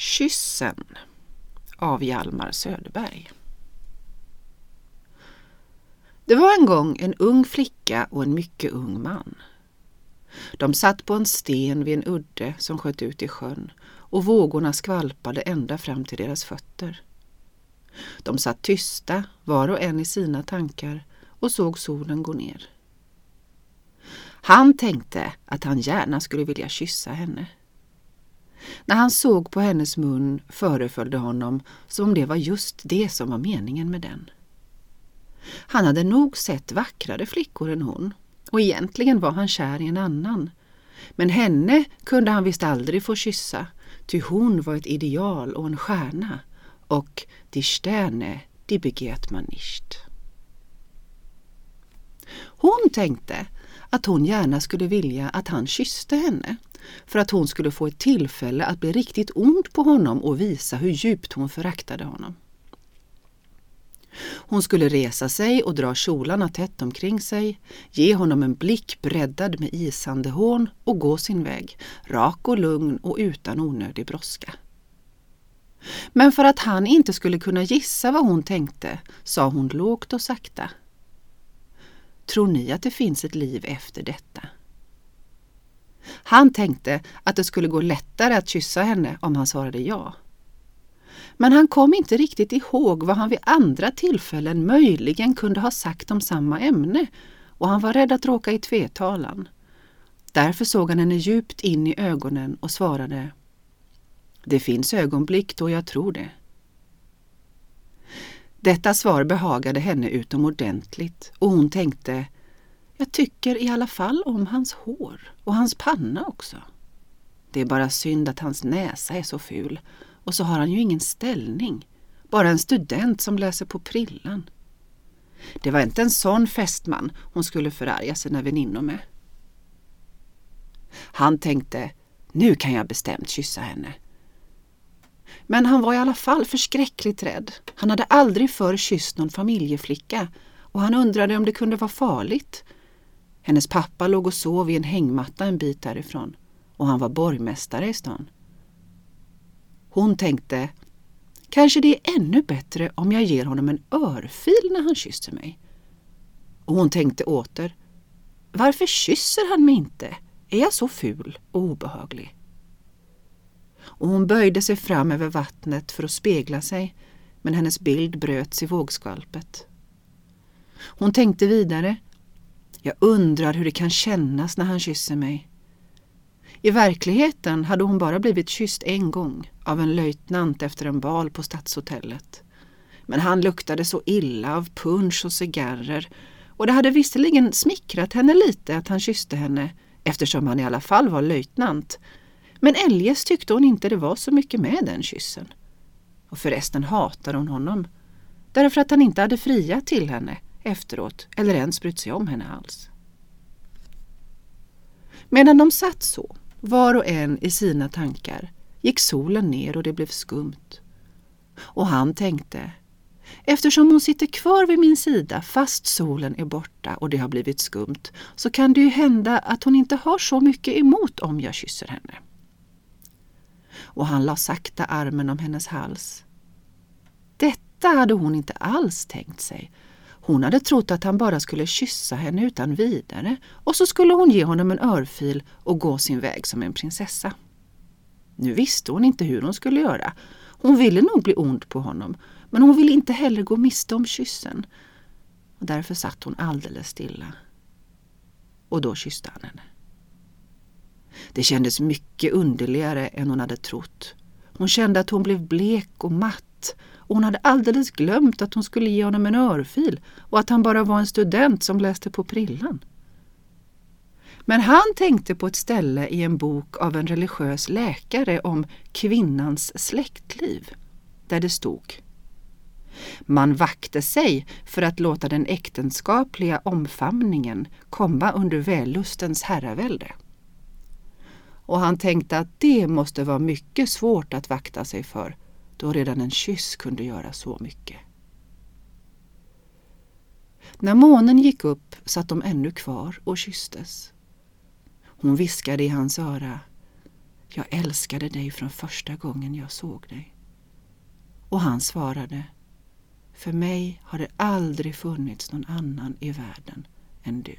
Kyssen av Hjalmar Söderberg. Det var en gång en ung flicka och en mycket ung man. De satt på en sten vid en udde som sköt ut i sjön och vågorna skvalpade ända fram till deras fötter. De satt tysta, var och en i sina tankar och såg solen gå ner. Han tänkte att han gärna skulle vilja kyssa henne. När han såg på hennes mun föreföll det honom som om det var just det som var meningen med den. Han hade nog sett vackrare flickor än hon och egentligen var han kär i en annan. Men henne kunde han visst aldrig få kyssa, ty hon var ett ideal och en stjärna och die Sterne, die begehrt man nicht. Hon tänkte att hon gärna skulle vilja att han kysste henne för att hon skulle få ett tillfälle att bli riktigt ond på honom och visa hur djupt hon föraktade honom. Hon skulle resa sig och dra kjolarna tätt omkring sig, ge honom en blick breddad med isande hån och gå sin väg, rak och lugn och utan onödig brådska. Men för att han inte skulle kunna gissa vad hon tänkte sa hon lågt och sakta. Tror ni att det finns ett liv efter detta? Han tänkte att det skulle gå lättare att kyssa henne om han svarade ja. Men han kom inte riktigt ihåg vad han vid andra tillfällen möjligen kunde ha sagt om samma ämne och han var rädd att råka i tvetalan. Därför såg han henne djupt in i ögonen och svarade Det finns ögonblick då jag tror det. Detta svar behagade henne utomordentligt och hon tänkte jag tycker i alla fall om hans hår och hans panna också. Det är bara synd att hans näsa är så ful och så har han ju ingen ställning. Bara en student som läser på prillan. Det var inte en sån fästman hon skulle förarga sina väninnor med. Han tänkte, nu kan jag bestämt kyssa henne. Men han var i alla fall förskräckligt rädd. Han hade aldrig förr kysst någon familjeflicka och han undrade om det kunde vara farligt. Hennes pappa låg och sov i en hängmatta en bit därifrån och han var borgmästare i stan. Hon tänkte, kanske det är ännu bättre om jag ger honom en örfil när han kysser mig. Och hon tänkte åter, varför kysser han mig inte? Är jag så ful och obehaglig? Och hon böjde sig fram över vattnet för att spegla sig, men hennes bild bröts i vågskalpet. Hon tänkte vidare, jag undrar hur det kan kännas när han kysser mig. I verkligheten hade hon bara blivit kysst en gång av en löjtnant efter en bal på stadshotellet. Men han luktade så illa av punsch och cigarrer och det hade visserligen smickrat henne lite att han kysste henne eftersom han i alla fall var löjtnant. Men eljest tyckte hon inte det var så mycket med den kyssen. Och förresten hatade hon honom därför att han inte hade friat till henne efteråt eller ens brytt sig om henne alls. Medan de satt så var och en i sina tankar, gick solen ner och det blev skumt. Och han tänkte, eftersom hon sitter kvar vid min sida fast solen är borta och det har blivit skumt, så kan det ju hända att hon inte har så mycket emot om jag kysser henne. Och han la sakta armen om hennes hals. Detta hade hon inte alls tänkt sig hon hade trott att han bara skulle kyssa henne utan vidare och så skulle hon ge honom en örfil och gå sin väg som en prinsessa. Nu visste hon inte hur hon skulle göra. Hon ville nog bli ond på honom men hon ville inte heller gå miste om kyssen. Och därför satt hon alldeles stilla. Och då kysste han henne. Det kändes mycket underligare än hon hade trott. Hon kände att hon blev blek och matt och hon hade alldeles glömt att hon skulle ge honom en örfil och att han bara var en student som läste på prillan. Men han tänkte på ett ställe i en bok av en religiös läkare om kvinnans släktliv, där det stod man vakte sig för att låta den äktenskapliga omfamningen komma under vällustens herravälde. Och han tänkte att det måste vara mycket svårt att vakta sig för då redan en kyss kunde göra så mycket. När månen gick upp satt de ännu kvar och kysstes. Hon viskade i hans öra. Jag älskade dig från första gången jag såg dig. Och han svarade För mig har det aldrig funnits någon annan i världen än du.